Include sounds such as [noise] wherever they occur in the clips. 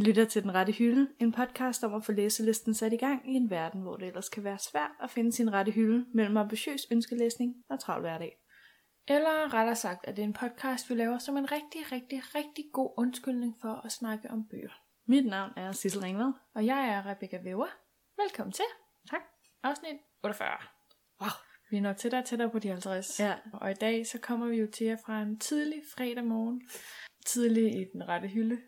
I lytter til Den Rette Hylde, en podcast om at få læselisten sat i gang i en verden, hvor det ellers kan være svært at finde sin rette hylde mellem ambitiøs ønskelæsning og travl hverdag. Eller rettere sagt, at det er en podcast, vi laver som en rigtig, rigtig, rigtig god undskyldning for at snakke om bøger. Mit navn er Sissel Ringvad. Og jeg er Rebecca Weber. Velkommen til. Tak. Afsnit 48. Wow. Vi er nok tættere og tættere på de 50. Ja. Og i dag så kommer vi jo til jer fra en tidlig fredag morgen. Tidlig i den rette hylde.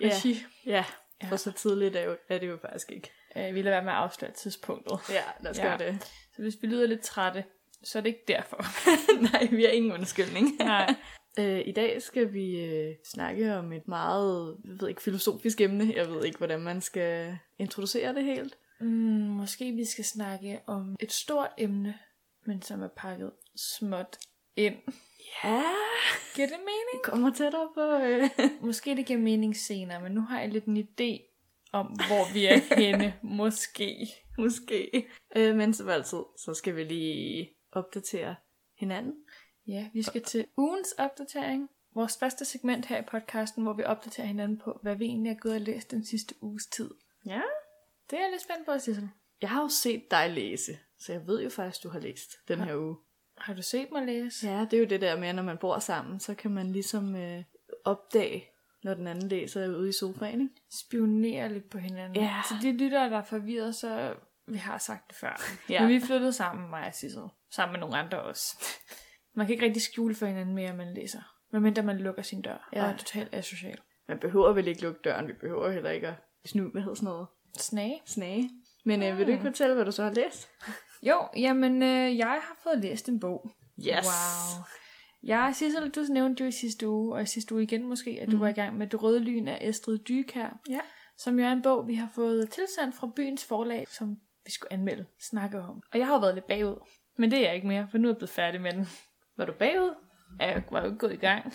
Ja. Regi. Ja, Ja. for så tidligt er, jo, er det jo faktisk ikke. Øh, vi lader være med at afsløre tidspunktet. Ja, lad os Ja. gøre det. Så hvis vi lyder lidt trætte, så er det ikke derfor. [laughs] Nej, vi har ingen undskyldning. Nej. [laughs] Øh, I dag skal vi øh, snakke om et meget, jeg ved ikke, filosofisk emne. Jeg ved ikke, hvordan man skal introducere det helt. Mm, måske vi skal snakke om et stort emne, men som er pakket småt ind. Ja, Giver det mening? kommer tættere på. Øh. [laughs] Måske det giver mening senere, men nu har jeg lidt en idé om, hvor vi er henne. [laughs] Måske. Måske. Øh, men som altid, så skal vi lige opdatere hinanden. Ja, vi skal til ugens opdatering. Vores første segment her i podcasten, hvor vi opdaterer hinanden på, hvad vi egentlig er gået og læst den sidste uges tid. Ja. Det er jeg lidt spændt på, Sissel. Jeg har jo set dig læse, så jeg ved jo faktisk, du har læst den her uge. Har du set mig læse? Ja, det er jo det der med, at når man bor sammen, så kan man ligesom øh, opdage, når den anden læser ude i sofaen, ikke? Spionere lidt på hinanden. Ja. Så de lyttere, der er forvirret, så vi har sagt det før. [laughs] Ja. Men vi flyttede sammen, mig og Sissel. Sammen med nogle andre også. Man kan ikke rigtig skjule for hinanden mere, man læser. Medmindre man lukker sin dør Ja. og er totalt asocial. Man behøver vel ikke lukke døren, vi behøver heller ikke at snu, hvad hedder sådan noget, Snage. snage. Men øh, vil du ikke fortælle, hvad du så har læst? [laughs] Jo, jamen, øh, jeg har fået læst en bog. Yes. Wow. Jeg, Sissel, du nævnte jo i sidste uge, og i sidste uge igen måske, at du Mhm. var i gang med Det Røde Lyn af Estrid Dykær. Ja. Som jo er en bog, vi har fået tilsendt fra byens forlag, som vi skulle anmelde, snakke om. Og jeg har jo været lidt bagud. Men det er jeg ikke mere, for nu er jeg blevet færdig med den. Var du bagud? Ja, Jeg var jo ikke gået i gang.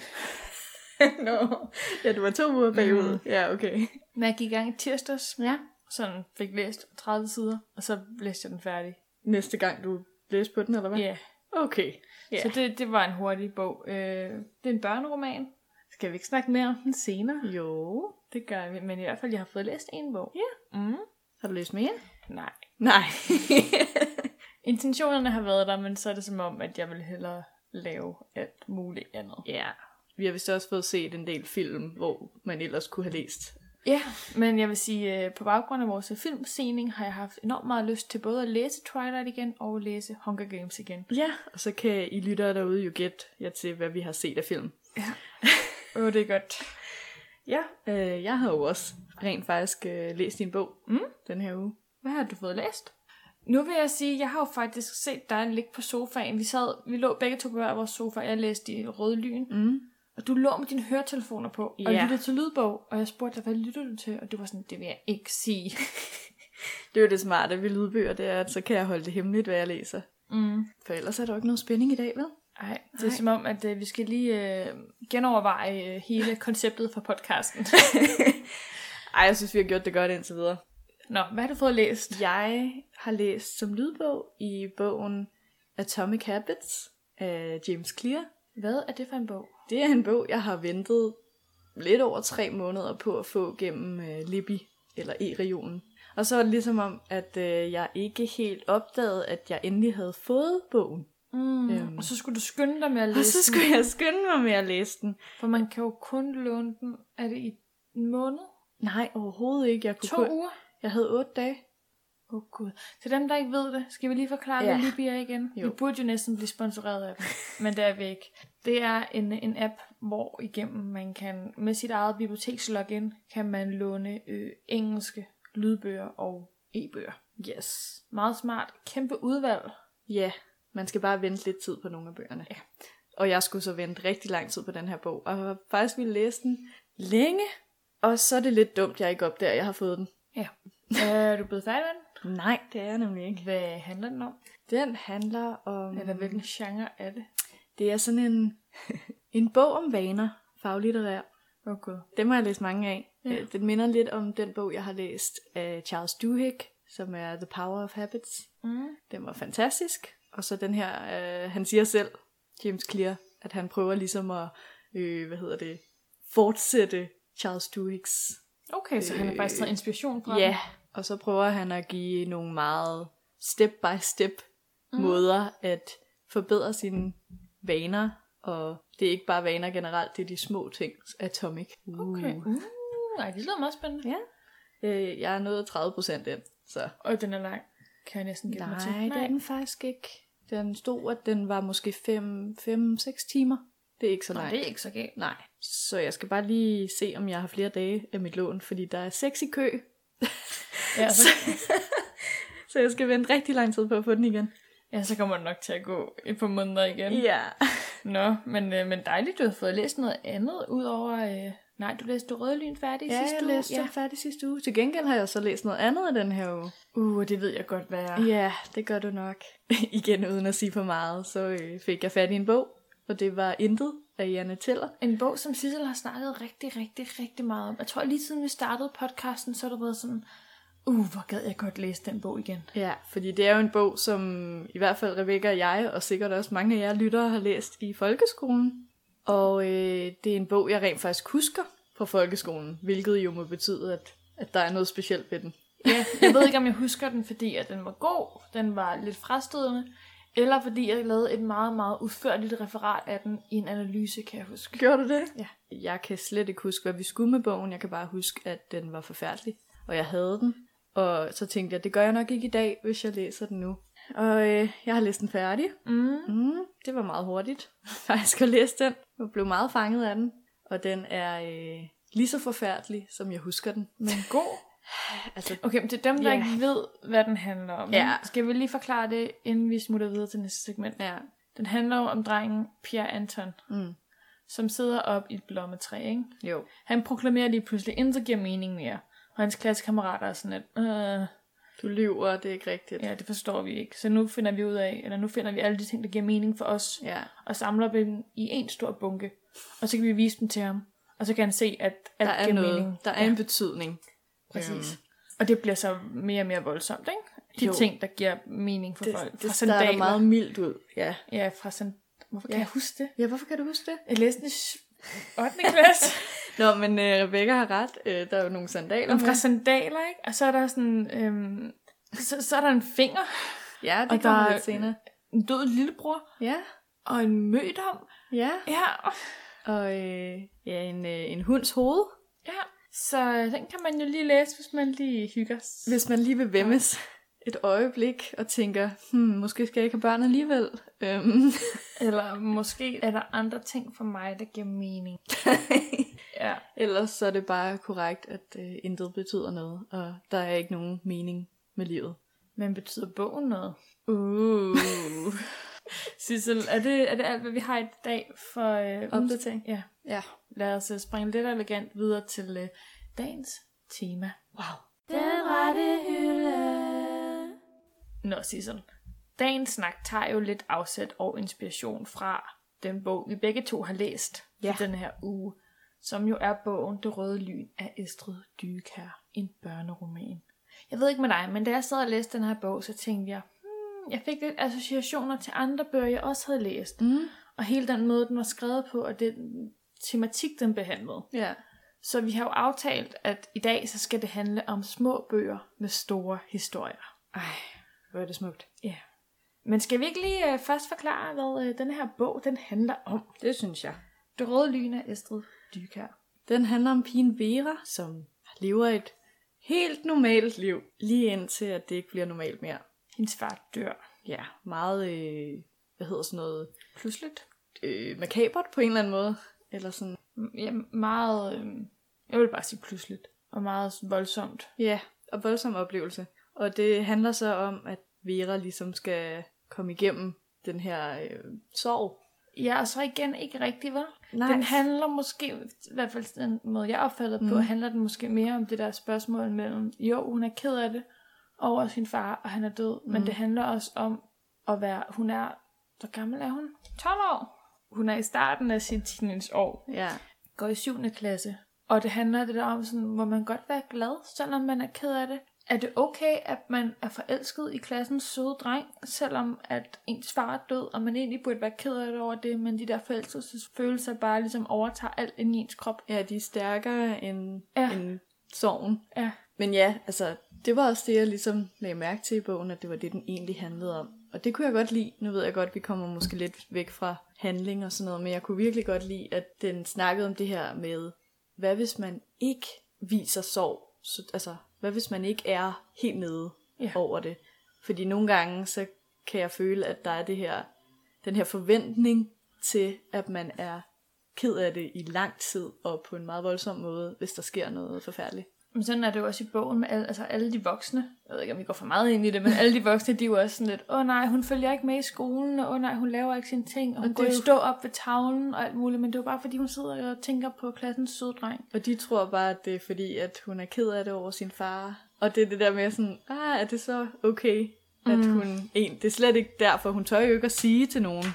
[laughs] Nå. Ja, du var to uger bagud. Mm. Ja, okay. Men jeg gik i gang i tirsdags, Ja. sådan fik læst 30 sider, og så læste jeg den færdig. Næste gang, du læste på den, eller hvad? Ja, Okay. Ja. så det, det var en hurtig bog. Øh, det er en børneroman. Skal vi ikke snakke mere om den senere? Jo. Det gør vi, men i hvert fald, jeg har fået læst en bog. Ja. Mm. Har du læst mere? Nej. Nej. [laughs] Intentionerne har været der, men så er det som om, at jeg vil hellere lave alt muligt andet. ja. Vi har vist også fået set en del film, hvor man ellers kunne have læst. Ja, men jeg vil sige, øh, på baggrund af vores filmscening har jeg haft enormt meget lyst til både at læse Twilight igen og læse Hunger Games igen. Ja. Og så kan I lyttere derude jo gætte jer til, hvad vi har set af film. Ja. [laughs] Åh, oh, det er godt. Ja. Øh, jeg har jo også rent faktisk øh, læst din bog Mm. den her uge. Hvad har du fået læst? Nu vil jeg sige, jeg har jo faktisk set dig ligge på sofaen. Vi, sad, vi lå begge to på hver vores sofa, jeg læste i Røde Lyn. Mm. Og du lå med dine høretelefoner på, og Ja. lyttede til lydbog. Og jeg spurgte dig, hvad lytter du til? Og du var sådan, det vil jeg ikke sige. [laughs] Det er jo det smarte ved lydbøger, det er, at så kan jeg holde det hemmeligt, hvad jeg læser. Mm. For ellers er der jo ikke noget spænding i dag, vel? Ej, det er Nej. som om, at øh, vi skal lige øh, genoverveje øh, hele konceptet for podcasten. [laughs] Ej, jeg synes, vi har gjort det godt indtil videre. Nå, hvad har du fået læst? Jeg har læst som lydbog i bogen Atomic Habits af James Clear. Hvad er det for en bog? Det er en bog, jeg har ventet lidt over tre måneder på at få gennem øh, Libby, eller E-regionen. Og så var det ligesom om, at øh, jeg ikke helt opdagede, at jeg endelig havde fået bogen. Mm. Øhm. Og så skulle du skynde dig med at læse Og så skulle jeg skynde mig med at læse den. den, for man kan jo kun låne den, er det i en måned? Nej, overhovedet ikke. Jeg, kunne To kun... uger? jeg havde otte dage. Åh oh, gud. Til dem, der ikke ved det, skal vi lige forklare, Ja. hvad Libby er igen? Jo. Vi burde jo næsten blive sponsoreret af dem, men det er vi ikke. Det er en, en app, hvor igennem man kan, med sit eget bibliotekslogin, kan man låne øh, engelske lydbøger og e-bøger. Yes. Meget smart. Kæmpe udvalg. Ja, man skal bare vente lidt tid på nogle af bøgerne. Ja. Og jeg skulle så vente rigtig lang tid på den her bog, og faktisk ville læse den længe. Og så er det lidt dumt, jeg ikke opdager, at jeg har fået den. er du blevet færdig med Nej, det er jeg nemlig ikke. Hvad handler den om? Den handler om... Eller hvilken genre er det? Det er sådan en, [laughs] en bog om vaner, faglitterær. Gud. Dem har jeg læst mange af. Ja. Øh, Den minder lidt om den bog, jeg har læst af Charles Duhigg, som er The Power of Habits. Mm. Den var fantastisk. Og så den her, øh, han siger selv, James Clear, at han prøver ligesom at, øh, hvad hedder det, fortsætte Charles Duhiggs Okay, så han har faktisk taget inspiration fra Ja. Og så prøver han at give nogle meget step-by-step mm. måder at forbedre sine vaner. Og det er ikke bare vaner generelt, det er de små ting. Atomic. Uh. Okay. Uh, ej, det lyder meget spændende. Ja. Øh, jeg er nået 30% ind, så... Og den er lang. Kan jeg næsten gætte mig til. Nej, det er den faktisk ikke. Den stod, at den var måske 5-6 timer. Det er ikke så langt. det er ikke så galt. Nej, så jeg skal bare lige se, om jeg har flere dage af mit lån, fordi der er seks i kø. Ja, [laughs] så, Så jeg skal vente rigtig lang tid på at få den igen. ja, så kommer det nok til at gå et par måneder igen. Ja. Nå, men, øh, men dejligt, du har fået læst noget andet, udover... Øh, nej, du læste Rødlyn færdig Ja, sidste jeg uge. læste den færdig sidste uge. Til gengæld har jeg så læst noget andet af den her uge. Uh, det ved jeg godt, hvad er. Ja, det gør du nok. [laughs] Igen uden at sige for meget, så øh, fik jeg fat i en bog, og det var Intet af Janne Teller. En bog, som Sissel har snakket rigtig, rigtig, rigtig meget om. Jeg tror lige siden vi startede podcasten, så har der været sådan... Uh, hvor gad jeg godt læse den bog igen. Ja, fordi det er jo en bog, som i hvert fald Rebecca og jeg, og sikkert også mange af jer lyttere, har læst i folkeskolen. Og øh, det er en bog, jeg rent faktisk husker fra folkeskolen, hvilket jo må betyde, at, at der er noget specielt ved den. Ja, jeg ved ikke, om jeg husker den, fordi at den var god, den var lidt frastødende, eller fordi jeg lavede et meget, meget udførligt referat af den i en analyse, kan jeg huske. Gjorde du det? Ja. Jeg kan slet ikke huske, hvad vi skulle med bogen. Jeg kan bare huske, at den var forfærdelig. Og jeg havde den. Og så tænkte jeg, det gør jeg nok ikke i dag, hvis jeg læser den nu. Og øh, jeg har læst den færdig. Mm. Mm, det var meget hurtigt, [laughs] faktisk at læse den. Jeg blev meget fanget af den. Og den er øh, lige så forfærdelig, som jeg husker den. Men god. Altså, Okay, men til dem, der Ja. ikke ved, hvad den handler om, Ja. skal vi lige forklare det, inden vi smutter videre til næste segment. ja. Den handler jo om drengen Pierre Anton, Mm, som sidder op i et blommetræ, ikke? jo. Han proklamerer lige pludselig, intet giver mening mere. Og hans klassekammerater er sådan, at øh, Du lyver, det er ikke rigtigt. ja, det forstår vi ikke. Så nu finder vi ud af, eller nu finder vi alle de ting, der giver mening for os, ja. og samler dem i en stor bunke. Og så kan vi vise dem til ham. Og så kan han se, at alt Der er giver noget, mening. der er ja, en betydning. Præcis. Øhm, Og det bliver så mere og mere voldsomt, ikke? De Jo. ting, der giver mening for det, folk. det fra starter sandaler. meget mildt ud. Ja. Ja, fra sand... Hvorfor kan Ja. jeg huske det? ja, hvorfor kan du huske det? Jeg læste den i s- 8. klasse. [laughs] Nå, men øh, Rebecca har ret. Øh, der er jo nogle sandaler Og fra sandaler, ikke? Og så er der sådan... Øhm, så, så er der en finger, Ja, det og kommer der er- lidt senere. en død lillebror, Ja, og en mødom. ja. Ja, Og øh, ja, en, øh, en hunds hoved. ja. Så den kan man jo lige læse, hvis man lige hygger. Hvis man lige vil vemmes et øjeblik og tænker, hmm, måske skal jeg ikke have børn alligevel. Øhm. [laughs] Eller måske er der andre ting for mig, der giver mening. [laughs] Ja. Ellers så er det bare korrekt, at øh, intet betyder noget, og der er ikke nogen mening med livet. Men betyder bogen noget? Uh. [laughs] Sissel, er det, er det alt, hvad vi har i dag for øh, Opdatering. Ja. Ja. Lad os øh, springe lidt elegant videre til øh, dagens tema. Wow. Den rette hylde. Nå, Sissel. Dagens snak tager jo lidt afsæt og inspiration fra den bog, vi begge to har læst Ja. i den her uge, som jo er bogen Det Røde Lyn af Estrid Dykær, en børneroman. Jeg ved ikke med dig, men da jeg sad og læste den her bog, så tænkte jeg, hmm, jeg fik lidt associationer til andre bøger, jeg også havde læst. Mm. Og hele den måde, den var skrevet på, og den tematik, den behandlede. Ja. Så vi har jo aftalt, at i dag så skal det handle om små bøger med store historier. Ej, hvor er det smukt. Ja. Men skal vi ikke lige uh, først forklare, hvad uh, den her bog den handler om? Det synes jeg. Det røde lyn af Estrid Dykær. Den handler om pigen Vera, som lever et helt normalt liv, lige indtil at det ikke bliver normalt mere. Hendes far dør. Ja, meget, øh, hvad hedder sådan noget, Pludseligt. øh, makabert på en eller anden måde. Eller sådan, Ja, meget, øh, jeg vil bare sige pludseligt. Og meget voldsomt. ja, og voldsom oplevelse. Og det handler så om, at Vera ligesom skal komme igennem den her øh, sorg. Ja, og så igen ikke rigtigt, vel? Nej. Den handler måske, i hvert fald den måde, jeg opfatter mm. på, handler den måske mere om det der spørgsmål mellem, jo, hun er ked af det over sin far, og han er død, mm. men det handler også om at være, hun er, hvor gammel er hun? 12 år. Hun er i starten af sin teenageår, Ja, går i 7. klasse, og det handler det der om, sådan, må man godt være glad, selvom man er ked af det. Er det okay, at man er forelsket i klassens søde dreng, selvom at ens far er død, og man egentlig burde være ked af det over det, men de der forelskelsesfølelser bare ligesom overtager alt ind i ens krop? ja de er stærkere end, ja. end sorgen. Ja. Men ja, altså, det var også det, jeg ligesom lagde mærke til i bogen, at det var det, den egentlig handlede om. Og det kunne jeg godt lide. Nu ved jeg godt, at vi kommer måske lidt væk fra handling og sådan noget, men jeg kunne virkelig godt lide, at den snakkede om det her med, hvad hvis man ikke viser sorg? Så, altså, hvad hvis man ikke er helt nede Ja. over det? Fordi nogle gange, så kan jeg føle, at der er det her, den her forventning til, at man er ked af det i lang tid, og på en meget voldsom måde, hvis der sker noget forfærdeligt. Men sådan er det jo også i bogen med alle, altså alle de voksne. Jeg ved ikke, om vi går for meget ind i det, men alle de voksne, de er jo også sådan lidt, åh nej, hun følger ikke med i skolen, og åh nej, hun laver ikke sine ting, og hun Og går jo- stå op ved tavlen og alt muligt, men det er jo bare fordi, hun sidder og tænker på klassens søde dreng. Og de tror bare, at det er fordi, at hun er ked af det over sin far. Og det er det der med sådan, ah, er det så okay, at Mm. hun... En, det er slet ikke derfor, hun tør jo ikke at sige til nogen.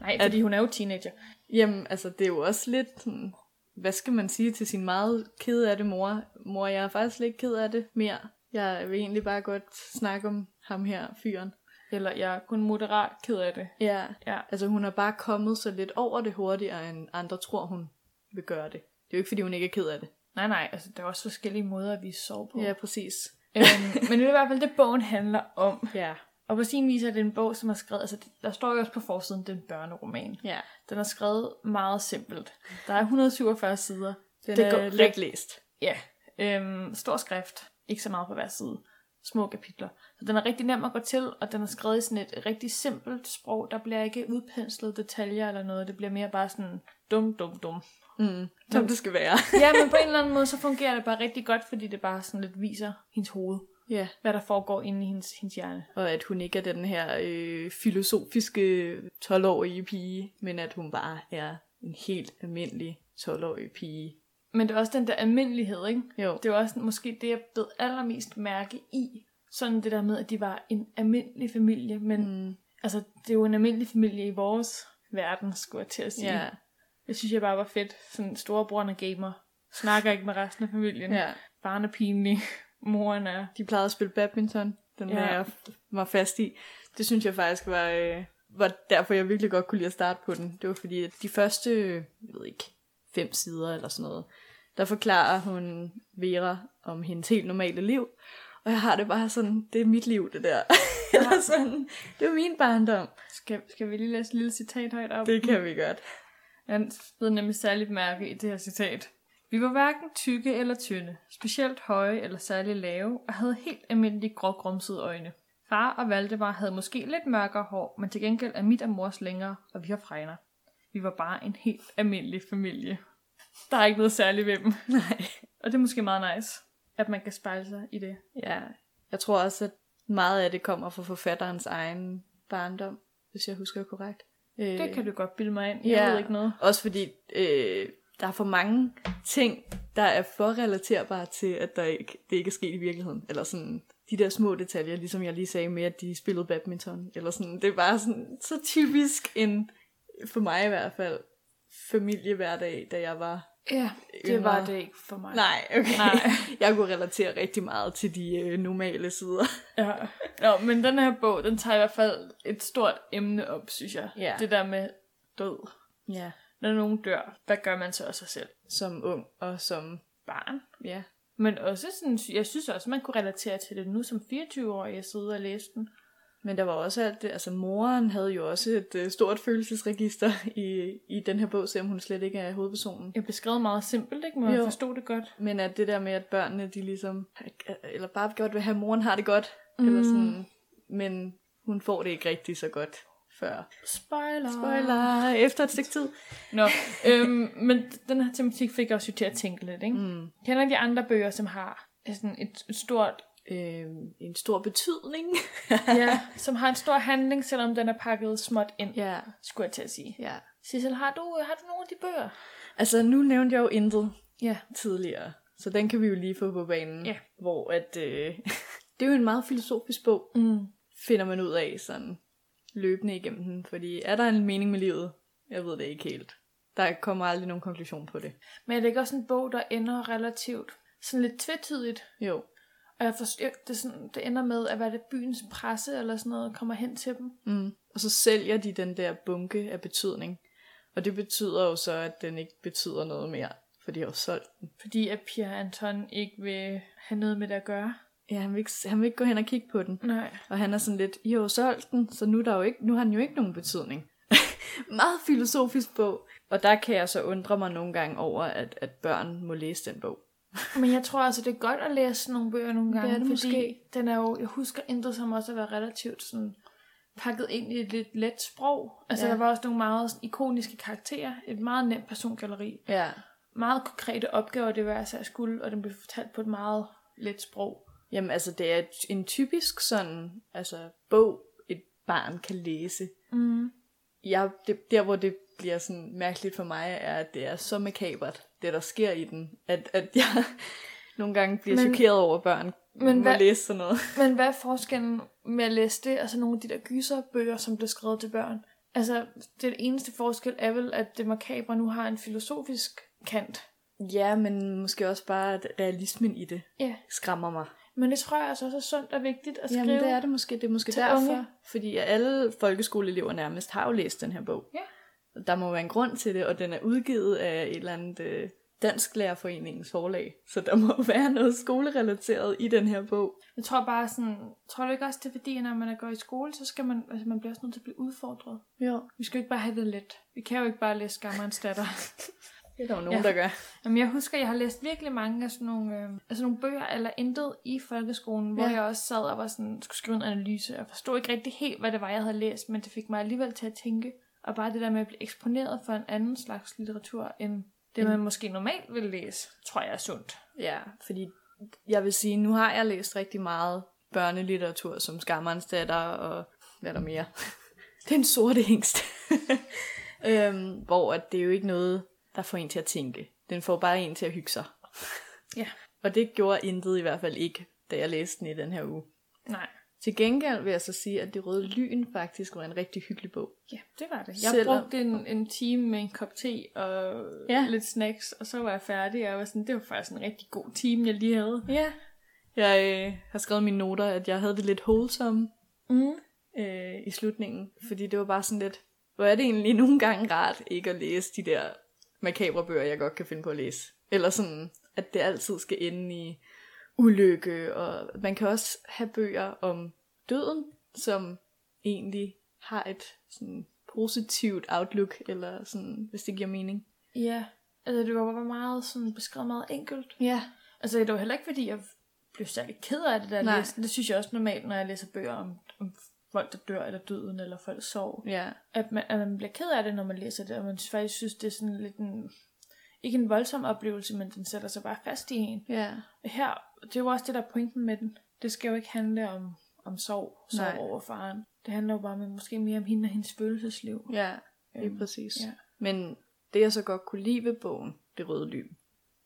Nej, fordi hun er jo teenager. Jamen, altså, det er jo også lidt sådan, hvad skal man sige til sin meget ked af det mor? Mor, jeg er faktisk lidt ked af det mere. Jeg vil egentlig bare godt snakke om ham her, fyren. Eller jeg er kun moderat ked af det. Ja, Ja. altså hun er bare kommet så lidt over det hurtigere, end andre tror, hun vil gøre det. Det er jo ikke, fordi hun ikke er ked af det. Nej, nej, altså der er også forskellige måder at vise sorg på. Ja, præcis. øhm, men det er i hvert fald det, bogen handler om. Ja. Og på sin vis er det en bog, som er skrevet, altså der står jo også på forsiden, det er en børneroman. Ja. Den er skrevet meget simpelt. Der er 147 sider. Den Det er går let- let læst. Ja, øhm, stor skrift. Ikke så meget på hver side. Små kapitler. Så den er rigtig nem at gå til, og den er skrevet i sådan et rigtig simpelt sprog. Der bliver ikke udpenslet detaljer eller noget. Det bliver mere bare sådan dum, dum, dum. Mm, som det skal være. Ja, men på en eller anden måde, så fungerer det bare rigtig godt, fordi det bare sådan lidt viser hendes hoved. Ja. Hvad der foregår inde i hendes, hendes hjerne. Og at hun ikke er den her øh, filosofiske 12-årige pige, men at hun bare er en helt almindelig 12-årig pige. Men det er også den der almindelighed, ikke? Jo. Det er også måske det, jeg blev allermest mærke i. Sådan det der med, at de var en almindelig familie, men Mm, altså, det er jo en almindelig familie i vores verden, skulle jeg til at sige. ja. Det synes jeg bare var fedt. Sådan storebroren er gamer. Snakker ikke med resten af familien. ja. Faren er pinlig. Moren er... De plejede at spille badminton. Den Ja. ja. jeg var fast i. Det synes jeg faktisk var, øh, var derfor, jeg virkelig godt kunne lide at starte på den. Det var fordi, at de første, jeg ved ikke, fem sider eller sådan noget, der forklarer hun Vera om hendes helt normale liv. Og jeg har det bare sådan, det er mit liv, det der. [laughs] eller sådan, det er min barndom. Skal, skal vi lige læse et lille citat højt op? Det kan vi godt. Jeg blev nemlig særligt mærke i det her citat. Vi var hverken tykke eller tynde, specielt høje eller særlig lave, og havde helt almindelige grågrumsede øjne. Far og Valdemar havde måske lidt mørkere hår, men til gengæld er mit og mors længere, og vi har fregner. Vi var bare en helt almindelig familie. Der er ikke noget særligt ved dem. [laughs] Nej. Og det er måske meget nice, at man kan spejle sig i det. Ja, jeg tror også, at meget af det kommer fra forfatterens egen barndom, hvis jeg husker korrekt. Øh, Det kan du godt bilde mig ind. Jeg Ja. ved ikke noget. Også fordi øh, der er for mange ting, der er for relaterbare til, at der ikke, det ikke er sket i virkeligheden. Eller sådan de der små detaljer, ligesom jeg lige sagde med, at de spillede badminton. Eller sådan, det er bare sådan, så typisk en, for mig i hvert fald, familiehverdag, da jeg var Ja, det Yngre. var det ikke for mig. Nej, okay. Nej. [laughs] jeg kunne relatere rigtig meget til de øh, normale sider. [laughs] Ja. Nå, men den her bog, den tager i hvert fald et stort emne op, synes jeg. Ja. Det der med død. Ja. Når nogen dør, hvad gør man så af sig selv? Som ung og som, Barn. ja. Men også sådan, jeg synes også, man kunne relatere til det nu som 24-årig, jeg sidder og læste den. Men der var også alt det, altså moren havde jo også et øh, stort følelsesregister i, i den her bog, selvom hun slet ikke er hovedpersonen. Jeg beskrev meget simpelt, ikke? Men jeg forstod det godt. Men at det der med, at børnene, de ligesom, eller bare godt vil have, at moren har det godt, mm. eller sådan, men hun får det ikke rigtig så godt før. Spoiler. Spoiler! Efter et stykke tid. Nå, øhm, men den her tematik fik også jo til at tænke lidt, ikke? Mm. Kender de andre bøger, som har sådan et, et stort, Øh, en stor betydning. [laughs] ja, [laughs] som har en stor handling, selvom den er pakket småt ind, ja, skulle jeg til at sige. ja. Sissel, har du, har du nogle af de bøger? Altså, nu nævnte jeg jo intet Ja. tidligere, så den kan vi jo lige få på banen. Ja. Hvor at, øh, [laughs] det er jo en meget filosofisk bog, Mm. finder man ud af sådan løbende igennem den. Fordi er der en mening med livet? Jeg ved det ikke helt. Der kommer aldrig nogen konklusion på det. Men er det ikke også en bog, der ender relativt sådan lidt tvetydigt? Jo. Og jeg forstår, det, sådan, det ender med, at hvad er det, byens presse eller sådan noget kommer hen til dem. Mm. Og så sælger de den der bunke af betydning. Og det betyder jo så, at den ikke betyder noget mere. for de har jo solgt den. Fordi at Pierre Anton ikke vil have noget med det at gøre. Ja, han vil, ikke, han vil ikke gå hen og kigge på den. Nej. Og han er sådan lidt, I har jo solgt den, så nu, er der jo ikke, nu har den jo ikke nogen betydning. [laughs] Meget filosofisk bog. Og der kan jeg så undre mig nogle gange over, at, at børn må læse den bog. [laughs] Men jeg tror altså, det er godt at læse nogle bøger nogle gange. Det er det fordi måske. den er jo, jeg husker intet som også at være relativt sådan pakket ind i et lidt let sprog. Altså Ja. der var også nogle meget ikoniske karakterer. Et meget nemt persongalleri. Ja. Meget konkrete opgaver, det var altså, jeg skulle, og den blev fortalt på et meget let sprog. Jamen altså, det er en typisk sådan, altså, bog, et barn kan læse. Mm. Jeg, det, der, hvor det bliver sådan mærkeligt for mig, er, at det er så makabert, det der sker i den, at, at jeg [laughs] nogle gange bliver Men- chokeret over, børn men hvad- læse sådan noget. [laughs] Men hvad er forskellen med at læse det, og så nogle af de der gyserbøger, som blev skrevet til børn? Altså, det eneste forskel er vel, at det makabre nu har en filosofisk kant. Ja, men måske også bare, at realismen i det Ja. skræmmer mig. Men det tror jeg altså også er sundt og vigtigt at skrive. Jamen, det er det måske. Det er måske derfor. unge. Fordi alle folkeskoleelever nærmest har jo læst den her bog. Ja. Der må være en grund til det, og den er udgivet af et eller andet øh, Dansk Lærerforeningens forlag. Så der må [laughs] være noget skolerelateret i den her bog. Jeg tror bare sådan, tror du ikke også, det er fordi, når man er går i skole, så skal man, altså man bliver også nødt til at blive udfordret. Jo. Vi skal jo ikke bare have det let. Vi kan jo ikke bare læse Skammerens datter. [laughs] Det er der jo nogen, Ja. der gør. Jamen, jeg husker, jeg har læst virkelig mange af sådan nogle, øh, altså nogle bøger eller intet i folkeskolen, hvor Ja. jeg også sad og var sådan, skulle skrive en analyse. Jeg forstod ikke rigtig helt, hvad det var, jeg havde læst, men det fik mig alligevel til at tænke. Og bare det der med at blive eksponeret for en anden slags litteratur, end det, Mm. man måske normalt vil læse, tror jeg er sundt. Ja, fordi jeg vil sige, nu har jeg læst rigtig meget børnelitteratur, som Skammerens datter og hvad er der mere? [laughs] Den sorte hængst. [laughs] øhm, hvor at det er jo ikke noget, der får en til at tænke. Den får bare en til at hygge sig. [laughs] Ja. Og det gjorde intet i hvert fald ikke, da jeg læste den i den her uge. Nej. Til gengæld vil jeg så sige, at Det Røde Lyn faktisk var en rigtig hyggelig bog. Ja, det var det. Jeg Selvom- brugte en, en time med en kop te og Ja. lidt snacks, og så var jeg færdig, og jeg var sådan, det var faktisk en rigtig god time, jeg lige havde. Ja. Jeg øh, har skrevet mine noter, at jeg havde det lidt wholesome Mm. øh, i slutningen. Fordi det var bare sådan lidt, hvor er det egentlig nogle gange rart ikke at læse de der makabre bøger, jeg godt kan finde på at læse. Eller sådan, at det altid skal ende i ulykke. Og man kan også have bøger om døden, som egentlig har et sådan positivt outlook, eller sådan, hvis det giver mening. Ja, altså det var bare meget sådan beskrevet meget enkelt. Ja. Altså det var heller ikke fordi, jeg blev særlig ked af det, da jeg læste. Det synes jeg også normalt, når jeg læser bøger om, om folk, der dør, eller døden, eller folk sorg. Ja. At man, at man bliver ked af det, når man læser det, og man faktisk synes, det er sådan lidt en, ikke en voldsom oplevelse, men den sætter sig bare fast i en. Ja. Her, det er jo også det, der er pointen med den. Det skal jo ikke handle om, om sorg, sorg Nej. over faren. Det handler jo bare med, måske mere om hende og hendes følelsesliv. Ja, lige Øhm, præcis. ja. Men det jeg så godt kunne lide ved bogen, Det Røde Lyn,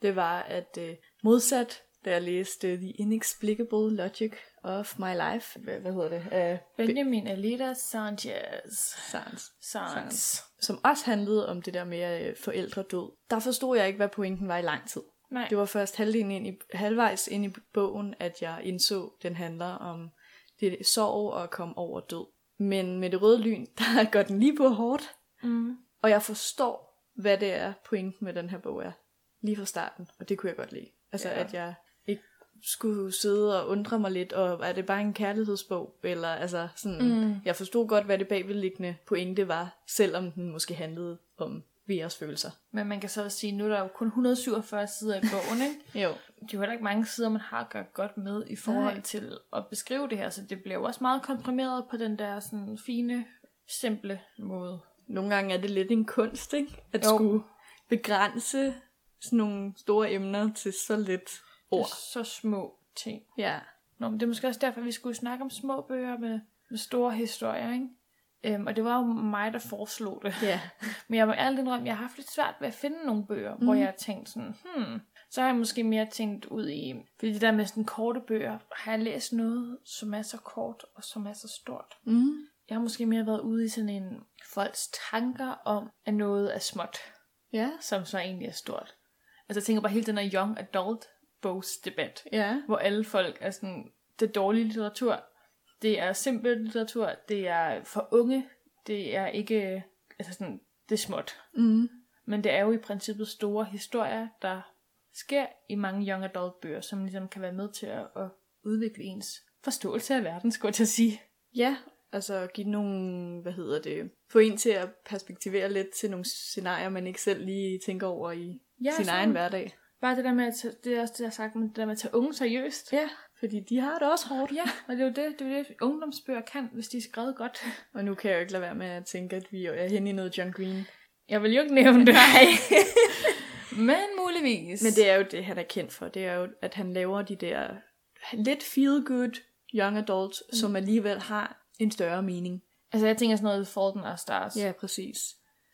det var, at øh, modsat, da jeg læste The Inexplicable Logic of My Life, hvad, hvad hedder det, af Benjamin Alida Sanchez. Sans, Sans. som også handlede om det der med øh, forældredød, der forstod jeg ikke, hvad pointen var i lang tid. Nej. Det var først halvdelen ind i, halvvejs ind i bogen, at jeg indså, at den handler om det sorg og at komme over død. Men med det røde lyn, [laughs] der går den lige på hårdt, Mm. Og jeg forstår, hvad det er, pointen med den her bog er. Lige fra starten. Og det kunne jeg godt lide. Altså, Ja. at jeg skulle sidde og undre mig lidt, og er det bare en kærlighedsbog? Eller altså sådan, Mm. jeg forstod godt, hvad det bagvedliggende pointe var, selvom den måske handlede om Veras følelser. Men man kan så også sige, nu er der jo kun 147 sider i bogen, ikke? [laughs] Jo. Det er jo heller ikke mange sider, man har gjort godt med i forhold Nej. til at beskrive det her, så det bliver jo også meget komprimeret på den der sådan fine, simple måde. Nogle gange er det lidt en kunst, ikke? At Jo. skulle begrænse sådan nogle store emner til så lidt ord. Så små ting. Ja. Nå, men det er måske også derfor, vi skulle snakke om små bøger med, med store historier, ikke? Øhm, og det var jo mig, der foreslog det. Ja. [laughs] Men jeg må ærligt indrømme, jeg har haft lidt svært ved at finde nogle bøger, mm. hvor Mhm. jeg har tænkt sådan, hmm, så har jeg måske mere tænkt ud i, fordi det der med sådan korte bøger, har jeg læst noget, som er så kort og som er så stort. Mm. Jeg har måske mere været ude i sådan en folks tanker om, at noget er småt, Ja. som så egentlig er stort. Altså jeg tænker bare hele den her young adult bogsdebat, Ja. hvor alle folk er sådan, det er dårlig litteratur, det er simpel litteratur, det er for unge, det er ikke, altså sådan, det er småt. Mm. Men det er jo i princippet store historier, der sker i mange young adult bøger, som ligesom kan være med til at, at udvikle ens forståelse af verden, skulle jeg til at sige. Ja, altså give nogle, hvad hedder det, få en til at perspektivere lidt til nogle scenarier, man ikke selv lige tænker over i Ja, sin sådan- egen hverdag. Bare det der med at tage, det er også det, jeg har sagt, men det der med at tage unge seriøst. Ja, fordi de har det også hårdt. Ja, og det er jo det, det, er jo det ungdomsbøger kan, hvis de er skrevet godt. Og nu kan jeg jo ikke lade være med at tænke, at vi er hen i noget John Green. Jeg vil jo ikke nævne det. [laughs] men muligvis. Men det er jo det, han er kendt for. Det er jo, at han laver de der lidt feel-good young adults, mm. som alligevel har en større mening. Altså jeg tænker sådan noget Fault in Our Stars. Ja, præcis.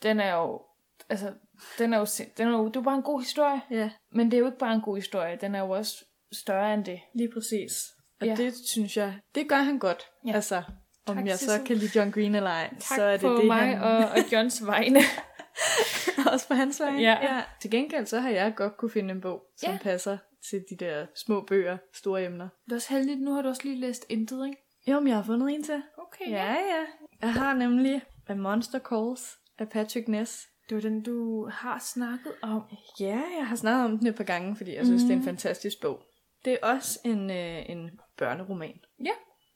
Den er jo, altså, den er jo, den er jo, det er jo bare en god historie. Ja, Men det er jo ikke bare en god historie, den er jo også større end det. lige præcis. Og Ja. det synes jeg, det gør han godt. Ja. Altså, om Tak, jeg så kan lide John Green eller ej, Tak så er det på det, mig han... og, og [laughs] Johns vegne. [laughs] Også på hans vej. Ja. ja. Til gengæld, så har jeg godt kunne finde en bog, som ja. passer til de der små bøger, store emner. Det er også heldigt, nu har du også lige læst Intet, ikke? Jo, men jeg har fundet en til. Okay, Ja, ja. Jeg har nemlig A Monster Calls af Patrick Ness. Det var den, du har snakket om. Ja, jeg har snakket om den et par gange, fordi jeg synes, mm. det er en Mhm. fantastisk bog. Det er også en, øh, en børneroman, Ja.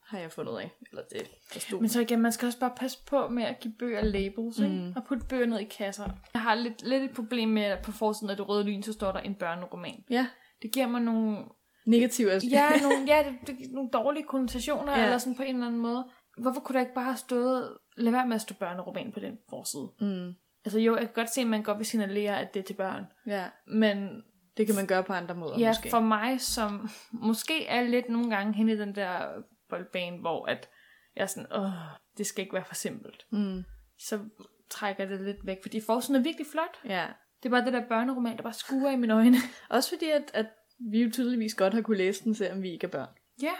har jeg fundet af. Eller det, der stod. Men så igen, man skal også bare passe på med at give bøger labels, ikke? Mm. Og putte bøger ned i kasser. Jeg har lidt, lidt et problem med, at på forsiden af det røde lyn, så står der en børneroman. Ja, Det giver mig nogle, negativ aspekt. ja, [laughs] nogle, ja, det, det, nogle dårlige konnotationer. Ja. eller sådan på en eller anden måde. Hvorfor kunne der ikke bare have stået, lad være med at stå børneroman på den forside? Mm, Altså jo, jeg kan godt se, at man godt vil signalere, at det er til børn. ja, Men det kan man gøre på andre måder ja, måske. for mig, som måske er lidt nogle gange hen i den der boldbane, hvor at jeg er sådan, åh, det skal ikke være for simpelt. Mm, Så trækker det lidt væk, fordi forsiden er virkelig flot. ja. Det er bare det der børneroman, der bare skuer i mine øjne. [laughs] Også fordi, at, at vi jo tydeligvis godt har kunne læse den, selvom vi ikke er børn. Ja.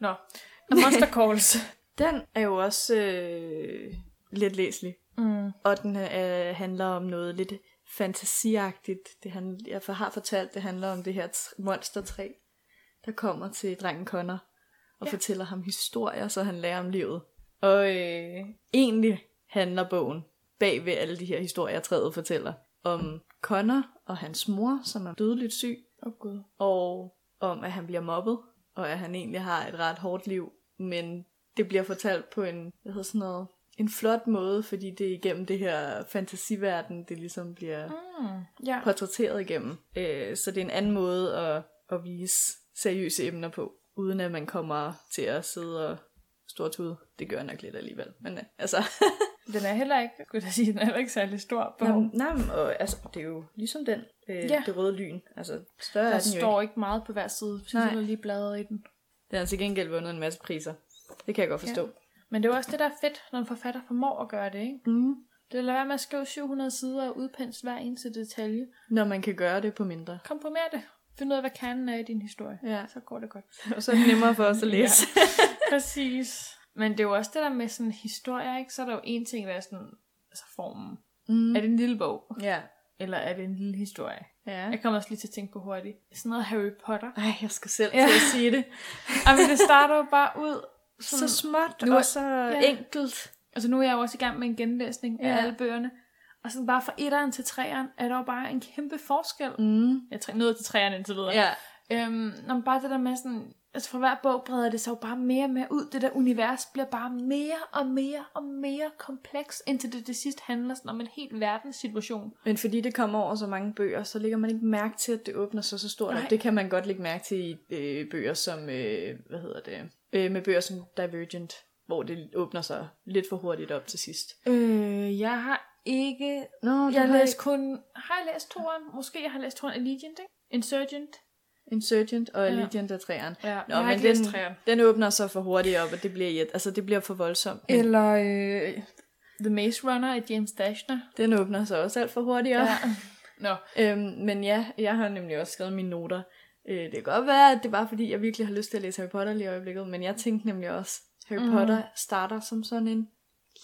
Nå. A Monster [laughs] Calls. Den er jo også øh, lidt læselig. Mm. Og den øh, handler om noget lidt fantasiagtigt. Det han, jeg har fortalt, det handler om det her tr- monstertræ, der kommer til drengen Connor og Ja. fortæller ham historier, så han lærer om livet. Og øh, egentlig handler bogen bag ved alle de her historier, træet fortæller, om Connor og hans mor, som er dødeligt syg, oh, gud. og om, at han bliver mobbet, og at han egentlig har et ret hårdt liv, men det bliver fortalt på en, hvad hedder sådan noget, en flot måde, fordi det er igennem det her fantasiverden, det ligesom bliver Mm. Ja. portrætteret igennem. Øh, så det er en anden måde at, at vise seriøse emner på, uden at man kommer til at sidde og stortude. Det gør jeg nok lidt alligevel, men øh, altså... [laughs] Den er heller ikke, skulle jeg sige, den er heller ikke særlig stor på. Nej, men, og, altså, det er jo ligesom den, øh, Ja. det røde lyn. Altså, større der er den står ikke. ikke meget på hver side, Nej. du lige bladret i den. Den har til gengæld vundet en masse priser. Det kan jeg godt forstå. Ja. Men det er jo også det, der er fedt, når en forfatter formår at gøre det, ikke? Mm. Det er være med at skrive 700 sider og udpensle hver eneste detalje. Når man kan gøre det på mindre. Komprimer det. Find ud af, hvad kernen er i din historie. Ja. Så går det godt. [laughs] Og så er det nemmere for os at [laughs] læse. [laughs] Præcis. Men det er jo også det der med sådan historier, ikke? Så er der jo en ting, hvad er sådan, altså formen. Mm. Er det en lille bog? Ja. Eller er det en lille historie? Ja. Jeg kommer også lige til at tænke på hurtigt. Sådan noget Harry Potter. Ej, jeg skal selv Ja. ja. til at sige det. Og men det starter jo bare ud Så småt Nu er- og så ja. enkelt. Altså nu er jeg jo også i gang med en genlæsning af Ja. alle bøgerne. Og sådan bare fra etteren til treeren er der jo bare en kæmpe forskel. Mm. Jeg er nået til treeren indtil videre. Ja. Øhm, når man bare det der med sådan, altså for hver bog breder det sig jo bare mere og mere ud. Det der univers bliver bare mere og mere og mere kompleks, indtil det til sidst handler sådan om en helt verdenssituation. Men fordi det kommer over så mange bøger, så lægger man ikke mærke til, at det åbner sig så stort. Nej. Det kan man godt lægge mærke til i øh, bøger som, øh, hvad hedder det, øh, med bøger som Divergent, hvor det åbner sig lidt for hurtigt op til sidst. Øh, jeg har ikke... Nå, Jeg har læst kun... Har jeg læst toeren? Måske jeg har læst toeren Allegiant, ikke? Insurgent. Insurgent og Ja. Allegiant er træeren. Ja, Nå, men den, den åbner sig for hurtigt op, og det bliver, irrit- altså, det bliver for voldsomt. Men Eller øh, The Maze Runner af James Dashner. Den åbner sig også alt for hurtigt op. Ja. Nå. Øhm, men ja, jeg har nemlig også skrevet mine noter. Øh, det kan godt være, at det bare fordi, jeg virkelig har lyst til at læse Harry Potter lige i øjeblikket, men jeg tænkte nemlig også, Harry mm. Potter starter som sådan en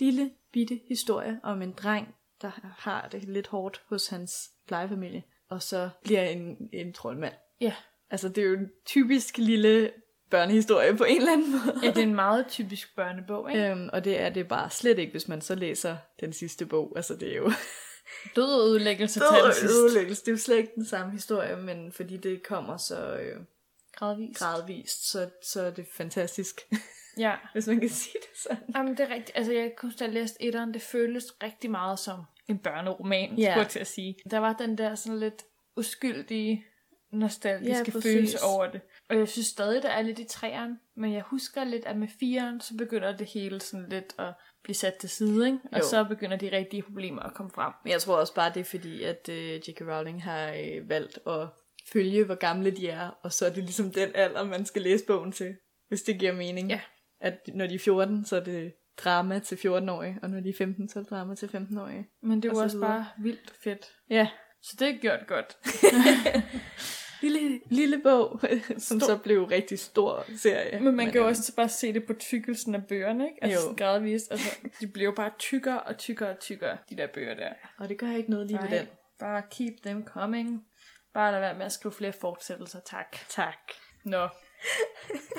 lille bitte historie om en dreng, der har det lidt hårdt hos hans plejefamilie, og så bliver en, en troldmand. Ja. Altså, det er jo en typisk lille børnehistorie på en eller anden måde. Ja, det er en meget typisk børnebog, ikke? Øhm, og det er det bare slet ikke, hvis man så læser den sidste bog. Altså, det er jo... [laughs] Død og ødelæggelse Død og ødelæggelse. Det er jo slet ikke den samme historie, men fordi det kommer så øh, Gradvist. gradvist, så, så er det fantastisk, Ja. [laughs] hvis man kan sige det sådan. Jamen, det er rigtigt. Altså, jeg kunne jeg læste etteren. Det føles rigtig meget som en børneroman, Ja. skulle jeg til at sige. Der var den der sådan lidt uskyldige, nostalgiske Ja, følelse over det. Og jeg synes stadig, der er lidt i træerne. Men jeg husker lidt, at med fireren, så begynder det hele sådan lidt at blive sat til side, ikke? Og Jo. så begynder de rigtige problemer at komme frem. Men jeg tror også bare, det er fordi, at øh, J.K. Rowling har øh, valgt at følge, hvor gamle de er, og så er det ligesom den alder, man skal læse bogen til, hvis det giver mening. Ja. At når de er 14, så er det drama til 14-årige, og når de er 15, så er det drama til 15-årige. Men det Og var så også videre. bare vildt fedt. Ja, Så det er gjort godt. [laughs] lille, lille bog, [laughs] som Stor. så blev rigtig stor serie. Men man kan jo også bare se det på tykkelsen af bøgerne, ikke? Altså Jo. gradvist. Altså, de bliver jo bare tykkere og tykkere og tykkere, de der bøger der. Og det gør ikke noget lige ved den. Bare keep them coming. Bare lad være med at skrive flere fortsættelser, tak. Tak. Nå.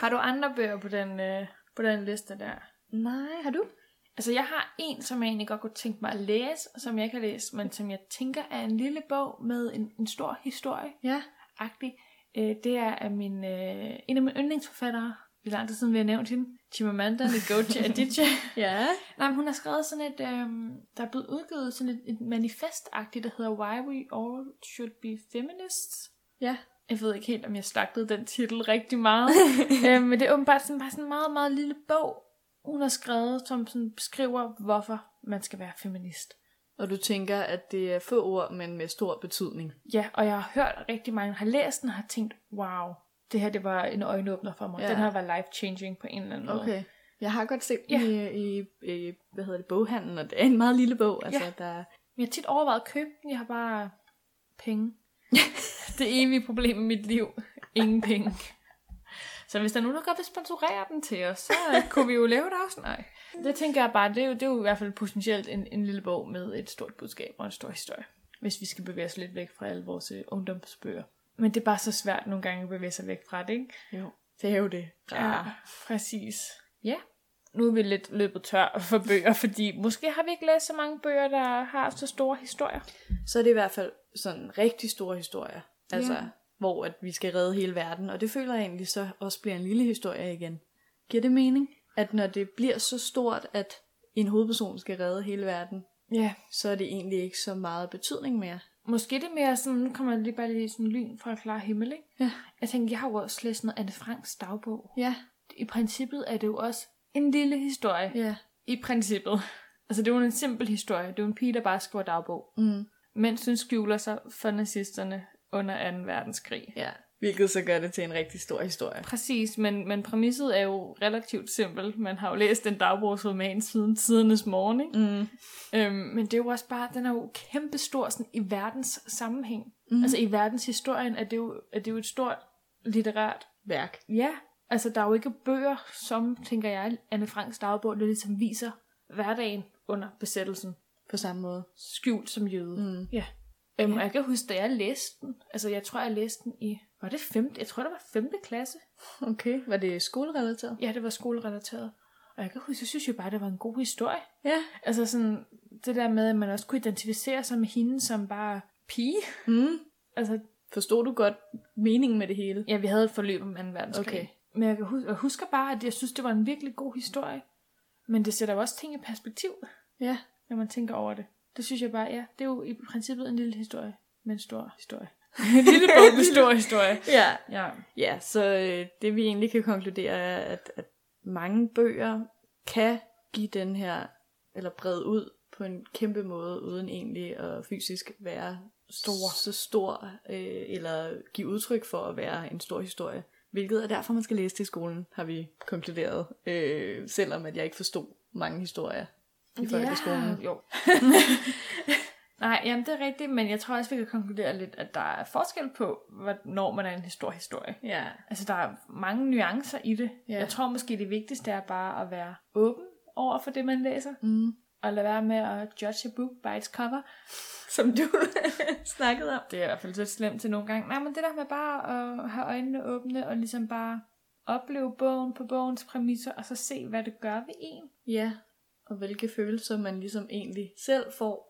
har du andre bøger på den, øh, på den liste der? Nej, har du? Altså, jeg har en, som jeg egentlig godt kunne tænke mig at læse, som jeg ikke har læst, men som jeg tænker er en lille bog med en, en stor historie. Ja. Agtig. Øh, det er af min, øh, en af mine yndlingsforfattere. Er lang tid siden, vi har nævnt hende. Chimamanda Ngozi Adichie. [laughs] Ja. Nej, men hun har skrevet sådan et, øh, der er blevet udgivet sådan et, et manifest-agtigt, der hedder Why We All Should Be Feminists. Ja. Jeg ved ikke helt, om jeg slagtede den titel rigtig meget. [laughs] øh, men det er åbenbart sådan, bare sådan en meget, meget lille bog, hun har skrevet, som sådan beskriver, hvorfor man skal være feminist. Og du tænker, at det er få ord, men med stor betydning. Ja, og jeg har hørt rigtig mange, har læst den og har tænkt, wow, det her det var en øjenåbner for mig. Ja. Den har været life-changing på en eller anden måde. Okay. Jeg har godt set Ja. i, i, i, hvad hedder det, boghandlen, og det er en meget lille bog. Altså, Ja. der, jeg har tit overvejet at købe den, jeg har bare penge. [laughs] det evige problem i mit liv. Ingen penge. Så hvis der er nogen, der godt vil sponsorere den til os, så øh, kunne vi jo lave det også. Nej. Det tænker jeg bare, det er jo, det er jo i hvert fald potentielt en, en lille bog med et stort budskab og en stor historie. Hvis vi skal bevæge os lidt væk fra alle vores øh, ungdomsbøger. Men det er bare så svært nogle gange at bevæge sig væk fra det, ikke? jo, det er jo det. Ja, præcis. Ja. Nu er vi lidt løbet tør for bøger, fordi måske har vi ikke læst så mange bøger, der har så store historier. Så er det i hvert fald sådan rigtig store historier. Altså, Ja. Hvor at vi skal redde hele verden. Og det føler jeg egentlig så også bliver en lille historie igen. Giver det mening? At når det bliver så stort, at en hovedperson skal redde hele verden, Ja. så er det egentlig ikke så meget betydning mere. Måske det er mere sådan, nu kommer lige bare lige sådan lyn fra klar himmel, ikke? Ja. Jeg tænker, jeg har jo også læst noget Anne Franks dagbog. Ja, I princippet er det jo også en lille historie. ja. I princippet. Altså, det er jo en simpel historie. Det er jo en pige, der bare skriver dagbog. Mm. Mens hun skjuler sig for nazisterne under 2. verdenskrig. ja. Hvilket så gør det til en rigtig stor historie. Præcis, men, men præmisset er jo relativt simpelt. Man har jo læst en dagbogsroman siden tidernes morgen, ikke? Mm. Øhm, men det er jo også bare, den er jo kæmpestor sådan, i verdens sammenhæng. Mm. Altså i verdenshistorien er det, jo, er det jo et stort litterært. Værk. Ja, altså der er jo ikke bøger, som, tænker jeg, Anne Franks dagbog, der ligesom viser hverdagen under besættelsen. På samme måde. Skjult som jøde. Mm. Ja. Øhm, og jeg kan huske, da jeg læste den, altså jeg tror, jeg læste den i, var det femte? Jeg tror, det var femte klasse. Okay, var det skolerelateret? Ja, det var skolerelateret. Og jeg kan huske, jeg synes jo bare, det var en god historie. Ja. Altså sådan, det der med, at man også kunne identificere sig med hende som bare pige. Mm. [laughs] Altså, Forstod du godt meningen med det hele? ja, vi havde et forløb om 2. verdenskrig. Okay. Men jeg, kan huske, jeg husker bare, at jeg synes, det var en virkelig god historie. Men det sætter jo også ting i perspektiv, Ja. når man tænker over det. Det synes jeg bare, ja, det er jo i princippet en lille historie, men en stor historie. [laughs] en lille bog med stor historie. [laughs] Ja. Ja. Ja, så øh, det vi egentlig kan konkludere er, at, at mange bøger kan give den her, eller brede ud på en kæmpe måde, uden egentlig at fysisk være Stor. så stor, øh, eller give udtryk for at være en stor historie. Hvilket er derfor, man skal læse det i skolen, har vi konkluderet. Øh, selvom at jeg ikke forstod mange historier i folkeskolen. jo. [laughs] Nej, jamen det er rigtigt, men jeg tror også, vi kan konkludere lidt, at der er forskel på, hvornår man er en stor historie. Ja. Altså, der er mange nuancer i det. Ja. Jeg tror måske, det vigtigste er bare at være åben over for det, man læser. Mm. Og lade være med at judge a book by its cover. Som du [laughs] snakkede om. Det er i hvert fald så slemt til nogle gange. Nej, men det der med bare at have øjnene åbne, og ligesom bare opleve bogen på bogens præmisser, og så se, hvad det gør ved en. Ja, og hvilke følelser man ligesom egentlig selv får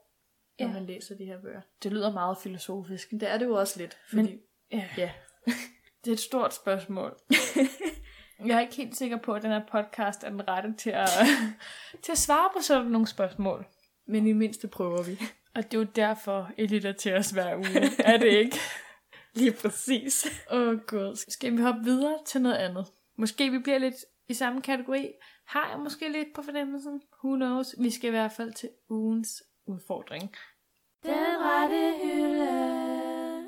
når Ja. man læser de her bøger. Det lyder meget filosofisk. Det er det jo også lidt, Men- fordi... Ja. Ja. [laughs] Det er et stort spørgsmål. [laughs] Jeg er ikke helt sikker på, at den her podcast er den rette til at, [laughs] til at svare på sådan nogle spørgsmål. Men i mindste prøver vi. Og det er jo derfor, I lytter til os hver uge. er det ikke? Lige præcis. Åh oh, gud. Skal vi hoppe videre til noget andet? Måske vi bliver lidt i samme kategori. Har jeg måske lidt på fornemmelsen? Who knows? Vi skal i hvert fald til ugens udfordring. Den rette hylde.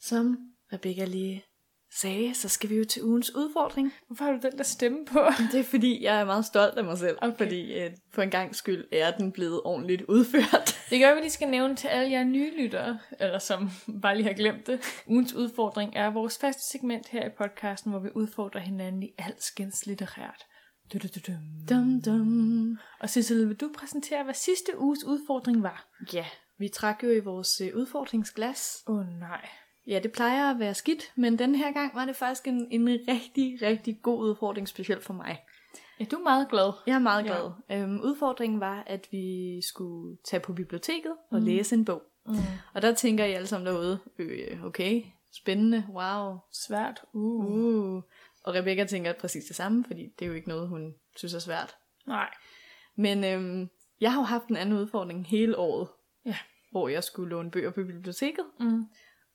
Som Rebecca lige sagde, så skal vi jo til ugens udfordring. Hvorfor har du den der stemme på? [laughs] Det er fordi, jeg er meget stolt af mig selv. Okay. Fordi øh, for en gang skyld er den blevet ordentligt udført. [laughs] Det gør vi lige skal nævne til alle jer nye lyttere, eller som bare lige har glemt det. Ugens udfordring er vores faste segment her i podcasten, hvor vi udfordrer hinanden i alskens litterært. Du-du-du-dum. Dum, dum. Og Cecil, vil du præsentere, hvad sidste uges udfordring var? Ja, vi trak jo i vores øh, udfordringsglas. Åh oh, nej. Ja, det plejer at være skidt, men den her gang var det faktisk en, en rigtig, rigtig god udfordring, specielt for mig. Ja, du er meget glad. Jeg er meget Ja. glad. Øhm, udfordringen var, at vi skulle tage på biblioteket og Mm. læse en bog. Mm. Og der tænker I alle sammen derude, øh, okay, spændende, wow, Svært. Uh. uh. Og Rebecca tænker præcis det samme, fordi det er jo ikke noget, hun synes er svært. Nej. Men øhm, jeg har jo haft en anden udfordring hele året, Ja. hvor jeg skulle låne bøger på biblioteket. Mm.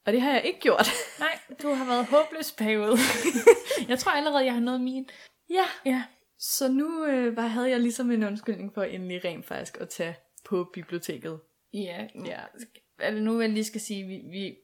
Og det har jeg ikke gjort. [laughs] Nej, du har været håbløs bagud. [laughs] jeg tror allerede, jeg har nået min. ja. Ja. Så nu øh, var, havde jeg ligesom en undskyldning for endelig rent faktisk at tage på biblioteket. Ja, Ja. Er det nu, jeg lige skal sige, vi, vi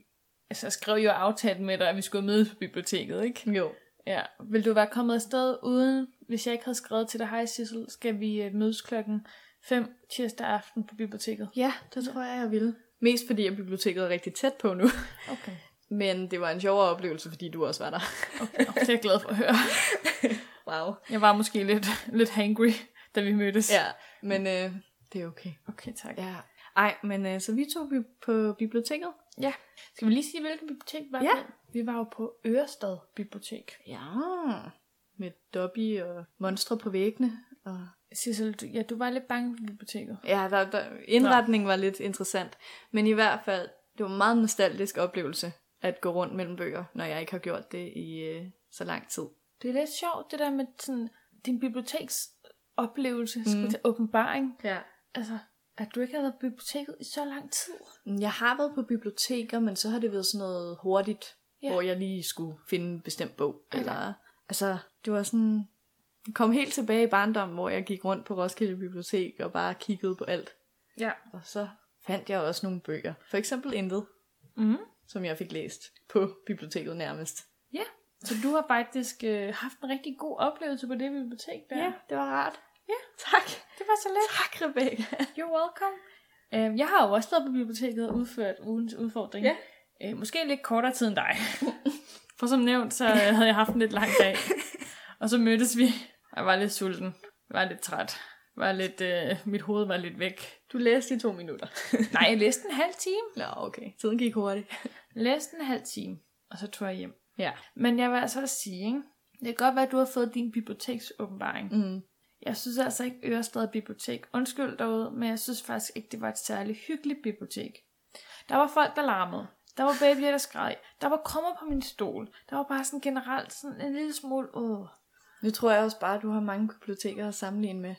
altså, skrev jo aftalt med dig, at vi skulle mødes på biblioteket, ikke? Jo. Ja. Vil du være kommet afsted uden, hvis jeg ikke havde skrevet til dig, hej Sissel, skal vi øh, mødes klokken 5 tirsdag aften på biblioteket? Ja, det tror jeg, jeg ville. Mest fordi, at biblioteket er rigtig tæt på nu. Okay. [laughs] Men det var en sjovere oplevelse, fordi du også var der. okay. Det er jeg glad for at høre. [laughs] Wow. Jeg var måske lidt, lidt hangry, da vi mødtes. Ja, men øh, det er okay. Okay, tak. Ja. Ej, men øh, så vi tog vi på biblioteket. Ja. Skal vi lige sige, hvilket bibliotek var Ja. det? Vi var jo på Ørestad Bibliotek. Ja. Med Dobby og monstre på væggene. Og... Sissel, du, ja, du var lidt bange for biblioteket. Ja, der, der, indretningen var lidt interessant. Men i hvert fald, det var en meget nostalgisk oplevelse at gå rundt mellem bøger, når jeg ikke har gjort det i øh, så lang tid. Det er lidt sjovt, det der med sådan, din biblioteks oplevelse, mm. Til åbenbaring. Ja. Altså, at du ikke har været på biblioteket i så lang tid. Jeg har været på biblioteker, men så har det været sådan noget hurtigt, Ja. ja. hvor jeg lige skulle finde en bestemt bog. Okay. Eller, altså, det var sådan... Jeg kom helt tilbage i barndommen, hvor jeg gik rundt på Roskilde Bibliotek og bare kiggede på alt. Ja. Og så fandt jeg også nogle bøger. For eksempel Intet, Mm. som jeg fik læst på biblioteket nærmest. Ja. Så du har faktisk øh, haft en rigtig god oplevelse på det bibliotek der. det var rart. Ja. Tak. Det var så let. Tak, Rebecca. You're welcome. Øh, jeg har jo også været på biblioteket og udført ugens udfordring. Ja. Øh, måske lidt kortere tid end dig. [laughs] For som nævnt, så øh, havde jeg haft en lidt lang dag. [laughs] Og så mødtes vi. Jeg var lidt sulten. Jeg var lidt træt. Jeg var lidt, øh, mit hoved var lidt væk. Du læste i to minutter. [laughs] Nej, jeg læste en halv time. Nå, okay. Tiden gik hurtigt. Jeg læste en halv time, og så tog jeg hjem. Ja. Men jeg vil altså også sige, ikke? det kan godt være, at du har fået din biblioteksåbenbaring. Mm. Jeg synes altså ikke, Ørestad Bibliotek, undskyld derude, men jeg synes faktisk ikke, det var et særligt hyggeligt bibliotek. Der var folk, der larmede. Der var babyer, der skreg. Der var krummer på min stol. Der var bare sådan generelt sådan en lille smule, åh. Nu tror jeg også bare, at du har mange biblioteker at sammenligne med.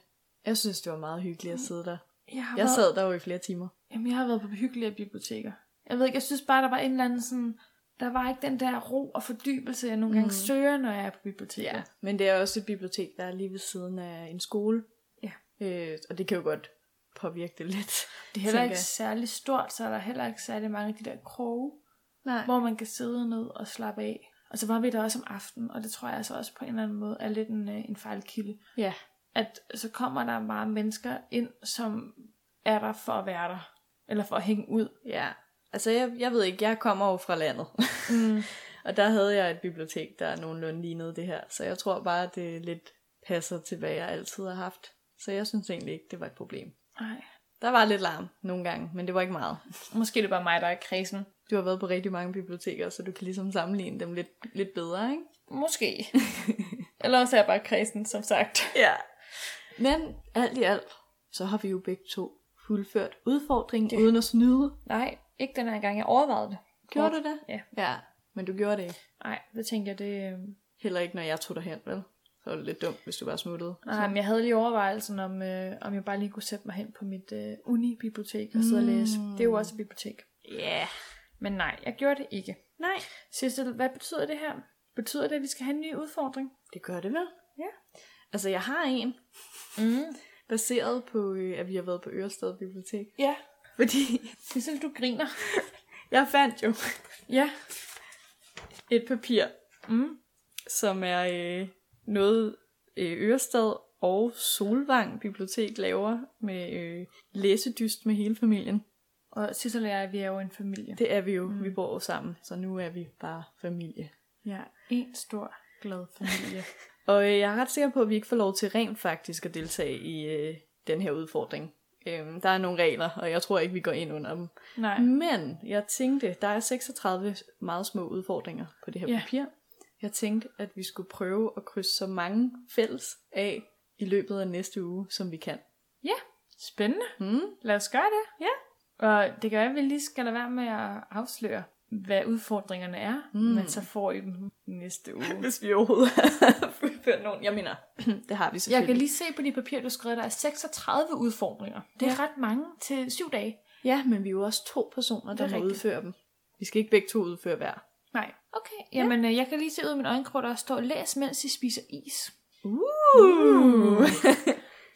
Jeg synes, det var meget hyggeligt at sidde der. Jeg har, Jeg været, sad der jo i flere timer. jamen, jeg har været på hyggelige biblioteker. Jeg ved ikke, jeg synes bare, der var en eller anden sådan, der var ikke den der ro og fordybelse, jeg nogle gange Mm. søger, når jeg er på biblioteket. Ja, men det er også et bibliotek, der er lige ved siden af en skole. Ja. Øh, og det kan jo godt påvirke det lidt. Det er heller ikke jeg. særlig stort, så er der heller ikke særlig mange af de der kroge, Nej. hvor man kan sidde ned og slappe af. Og så var vi der også om aftenen, og det tror jeg altså også på en eller anden måde er lidt en, øh, en fejlkilde. Ja. At så kommer der bare mennesker ind, som er der for at være der. Eller for at hænge ud. Ja. Altså, jeg, jeg ved ikke, jeg kommer jo fra landet. Mm. [laughs] og der havde jeg et bibliotek, der nogenlunde lignede det her. Så jeg tror bare, at det lidt passer til, hvad jeg altid har haft. Så jeg synes egentlig ikke, det var et problem. Ej. Der var lidt larm nogle gange, men det var ikke meget. [laughs] Måske er det bare mig, der er kredsen. Du har været på rigtig mange biblioteker, så du kan ligesom sammenligne dem lidt, lidt bedre, ikke? Måske. [laughs] Eller også er jeg bare kredsen, som sagt. Ja. Men alt i alt, så har vi jo begge to fuldført udfordringen det. uden at snyde. Nej, ikke den her gang. Jeg overvejede det. Gjorde du det? Ja. Ja, men du gjorde det ikke. Nej, det tænker jeg, det... øh, Heller ikke, når jeg tog dig hen, vel? Så var det lidt dumt, hvis du bare smuttede. Nej, men jeg havde lige overvejelsen om, øh, om jeg bare lige kunne sætte mig hen på mit øh, uni-bibliotek og sidde og læse. Det er jo også et bibliotek. Ja. Yeah. Men nej, jeg gjorde det ikke. Nej. Sissel, hvad betyder det her? Betyder det, at vi skal have en ny udfordring? Det gør det vel? Ja. Altså, jeg har en, Mm. [laughs] baseret på, øh, at vi har været på Ørestad Bibliotek. Ja. Fordi [laughs] Sissel, du griner. [laughs] jeg fandt jo Ja. et papir, Mm. som er øh, noget øh, Ørestad og Solvang Bibliotek laver med øh, læsedyst med hele familien. Og Sissel og jeg, vi er jo en familie. Det er vi jo. Mm. Vi bor jo sammen, så nu er vi bare familie. Ja, en stor, glad familie. [laughs] Og øh, jeg er ret sikker på, at vi ikke får lov til rent faktisk at deltage i øh, den her udfordring. Øhm, der er nogle regler, og jeg tror ikke, vi går ind under dem. Nej. Men jeg tænkte, der er 36 meget små udfordringer på det her Ja. papir. Jeg tænkte, at vi skulle prøve at krydse så mange fælles af i løbet af næste uge, som vi kan. Ja, spændende. Hmm? Lad os gøre det. Ja. Og det kan være, at vi lige skal lade være med at afsløre, hvad udfordringerne er, mm. men så får I dem næste uge. [laughs] Hvis vi overhovedet fuldført nogen. Jeg mener, [clears throat] det har vi Jeg selvfølgelig. kan lige se på de papirer, du skrev, der er 36 udfordringer. Det er Ja. ret mange til syv dage. Ja, men vi er jo også to personer, der er må rigtigt. udføre dem. Vi skal ikke begge to udføre hver. Nej. Okay, jamen ja. jeg kan lige se ud af min øjenkrog, der står, læs mens I spiser is. Uh. [laughs]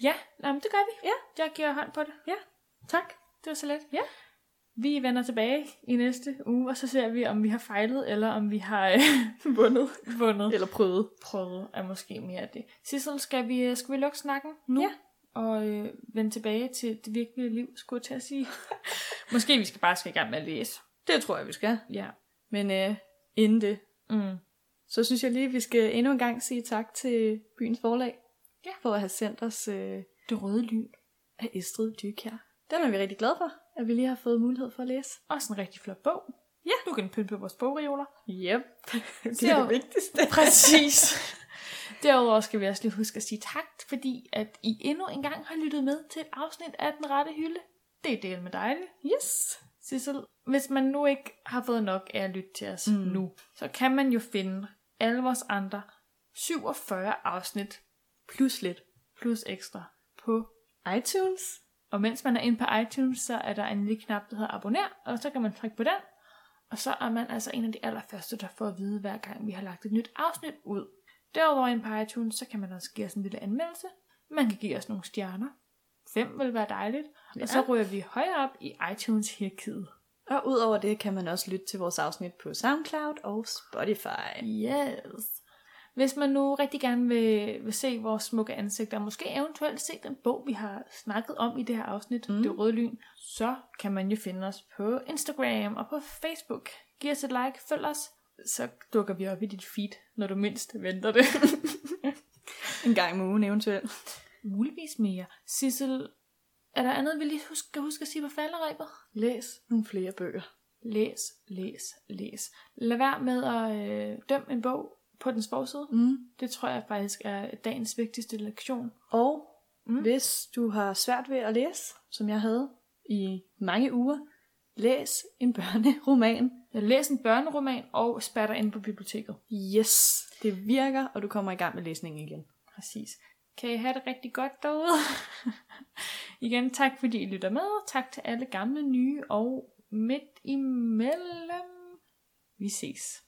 Ja, nå, men det gør vi. Ja. Jeg giver hånd på det. ja, tak. Det var så let. Ja. Vi vender tilbage i næste uge, og så ser vi, om vi har fejlet, eller om vi har øh, [laughs] Vundet. vundet. Eller prøvet. Prøvet er måske mere det. Sissel, skal vi, øh, skal vi lukke snakken nu? Ja. Og øh, vende tilbage til det virkelige liv, skulle jeg til at sige. [laughs] måske vi skal bare skal i gang med at læse. Det tror jeg, vi skal. Ja. Men øh, inden det, Mm. så synes jeg lige, at vi skal endnu en gang sige tak til byens forlag. Ja. For at have sendt os øh, Det røde lyn. af Estrid Dykær. Den er vi rigtig glade for, at vi lige har fået mulighed for at læse. Også en rigtig flot bog. Ja. Du kan pynte på vores bogreoler. Yep. [laughs] det er det vigtigste. [laughs] Præcis. Derudover skal vi også lige huske at sige tak, fordi at I endnu en gang har lyttet med til et afsnit af Den Rette Hylde. Det er del med dejligt. Yes. Sissel, hvis man nu ikke har fået nok af at lytte til os mm. nu, så kan man jo finde alle vores andre 47 afsnit Plus lidt. plus ekstra på. iTunes. Og mens man er inde på iTunes, så er der en lille knap, der hedder abonner, og så kan man trykke på den. Og så er man altså en af de allerførste, der får at vide, hver gang vi har lagt et nyt afsnit ud. Derudover inde på iTunes, så kan man også give os en lille anmeldelse. Man kan give os nogle stjerner. Fem vil være dejligt. Ja. Og så ryger vi højere op i iTunes-hierarkiet. Og udover det kan man også lytte til vores afsnit på SoundCloud og Spotify. Yes. Hvis man nu rigtig gerne vil, vil se vores smukke ansigter, og måske eventuelt se den bog, vi har snakket om i det her afsnit, Mm. Det Røde Lyn, så kan man jo finde os på Instagram og på Facebook. Giv os et like, følg os, så dukker vi op i dit feed, når du mindst venter det. [laughs] En gang om ugen eventuelt. Muligvis mere. Sissel, er der andet, vi lige husk, skal huske at sige på falderæbet? Læs nogle flere bøger. Læs, læs, læs. Lad være med at øh, dømme en bog på dens forside. Mm. Det tror jeg faktisk er dagens vigtigste lektion. Og Mm. hvis du har svært ved at læse, som jeg havde i mange uger, læs en børneroman. Jeg læser en børneroman og spatter ind på biblioteket. Yes, det virker, og du kommer i gang med læsningen igen. Præcis. Kan I have det rigtig godt derude? [laughs] Igen, tak fordi I lytter med. Tak til alle gamle, nye og midt imellem. Vi ses.